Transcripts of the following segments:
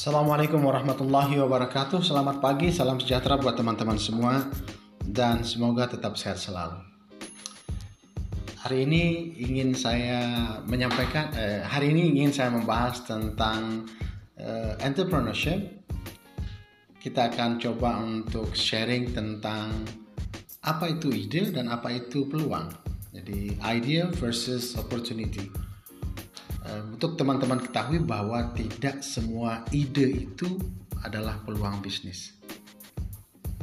Assalamualaikum warahmatullahi wabarakatuh. Selamat pagi, salam sejahtera buat teman-teman semua dan semoga tetap sehat selalu. Hari ini ingin saya menyampaikan, eh, hari ini ingin saya membahas tentang eh, entrepreneurship. Kita akan coba untuk sharing tentang apa itu ide dan apa itu peluang. Jadi idea versus opportunity untuk teman-teman ketahui bahwa tidak semua ide itu adalah peluang bisnis.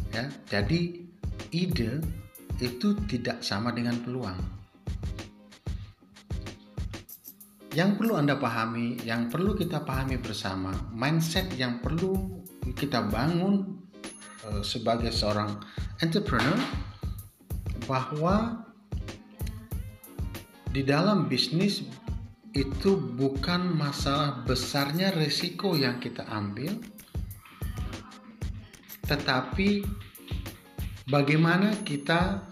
Ya, jadi ide itu tidak sama dengan peluang. Yang perlu Anda pahami, yang perlu kita pahami bersama, mindset yang perlu kita bangun uh, sebagai seorang entrepreneur bahwa di dalam bisnis itu bukan masalah besarnya resiko yang kita ambil, tetapi bagaimana kita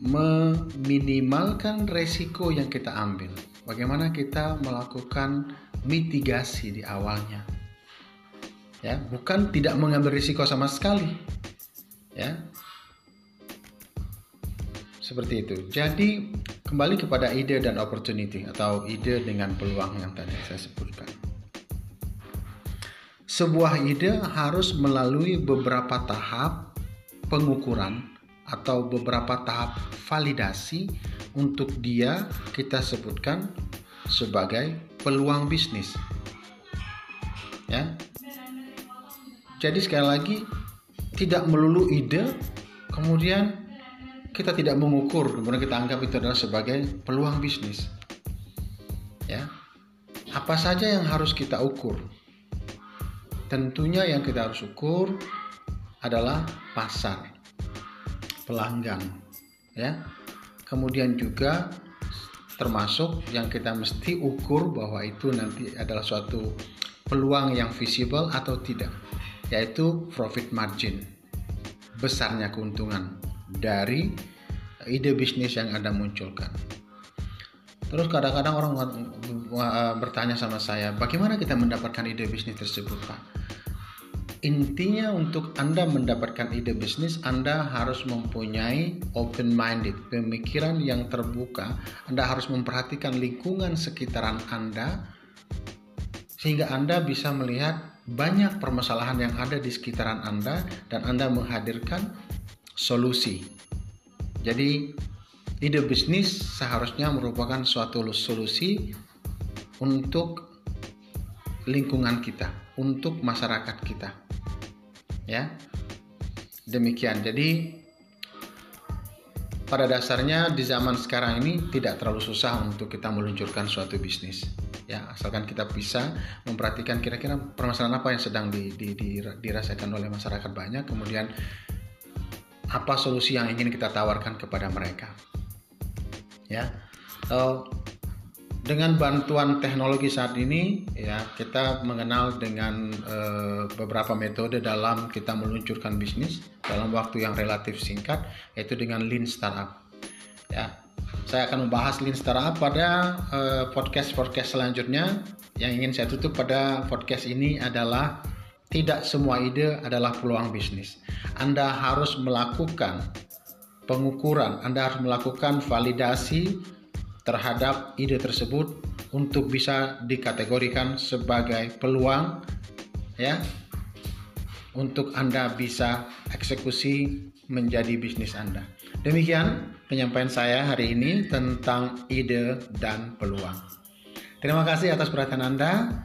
meminimalkan resiko yang kita ambil. Bagaimana kita melakukan mitigasi di awalnya. Ya, bukan tidak mengambil risiko sama sekali. Ya. Seperti itu. Jadi Kembali kepada ide dan opportunity atau ide dengan peluang yang tadi saya sebutkan. Sebuah ide harus melalui beberapa tahap pengukuran atau beberapa tahap validasi untuk dia kita sebutkan sebagai peluang bisnis. Ya. Jadi sekali lagi tidak melulu ide kemudian kita tidak mengukur kemudian kita anggap itu adalah sebagai peluang bisnis. Ya. Apa saja yang harus kita ukur? Tentunya yang kita harus ukur adalah pasar pelanggan ya. Kemudian juga termasuk yang kita mesti ukur bahwa itu nanti adalah suatu peluang yang visible atau tidak yaitu profit margin besarnya keuntungan dari ide bisnis yang Anda munculkan. Terus kadang-kadang orang bertanya sama saya, bagaimana kita mendapatkan ide bisnis tersebut, Pak? Intinya untuk Anda mendapatkan ide bisnis, Anda harus mempunyai open minded, pemikiran yang terbuka. Anda harus memperhatikan lingkungan sekitaran Anda sehingga Anda bisa melihat banyak permasalahan yang ada di sekitaran Anda dan Anda menghadirkan solusi. Jadi ide bisnis seharusnya merupakan suatu solusi untuk lingkungan kita, untuk masyarakat kita. Ya. Demikian. Jadi pada dasarnya di zaman sekarang ini tidak terlalu susah untuk kita meluncurkan suatu bisnis ya asalkan kita bisa memperhatikan kira-kira permasalahan apa yang sedang di, di, di, dirasakan oleh masyarakat banyak kemudian apa solusi yang ingin kita tawarkan kepada mereka. Ya, so, dengan bantuan teknologi saat ini, ya kita mengenal dengan uh, beberapa metode dalam kita meluncurkan bisnis dalam waktu yang relatif singkat, yaitu dengan Lean Startup. Ya, saya akan membahas Lean Startup pada uh, podcast podcast selanjutnya. Yang ingin saya tutup pada podcast ini adalah tidak semua ide adalah peluang bisnis. Anda harus melakukan pengukuran, Anda harus melakukan validasi terhadap ide tersebut untuk bisa dikategorikan sebagai peluang ya untuk Anda bisa eksekusi menjadi bisnis Anda. Demikian penyampaian saya hari ini tentang ide dan peluang. Terima kasih atas perhatian Anda.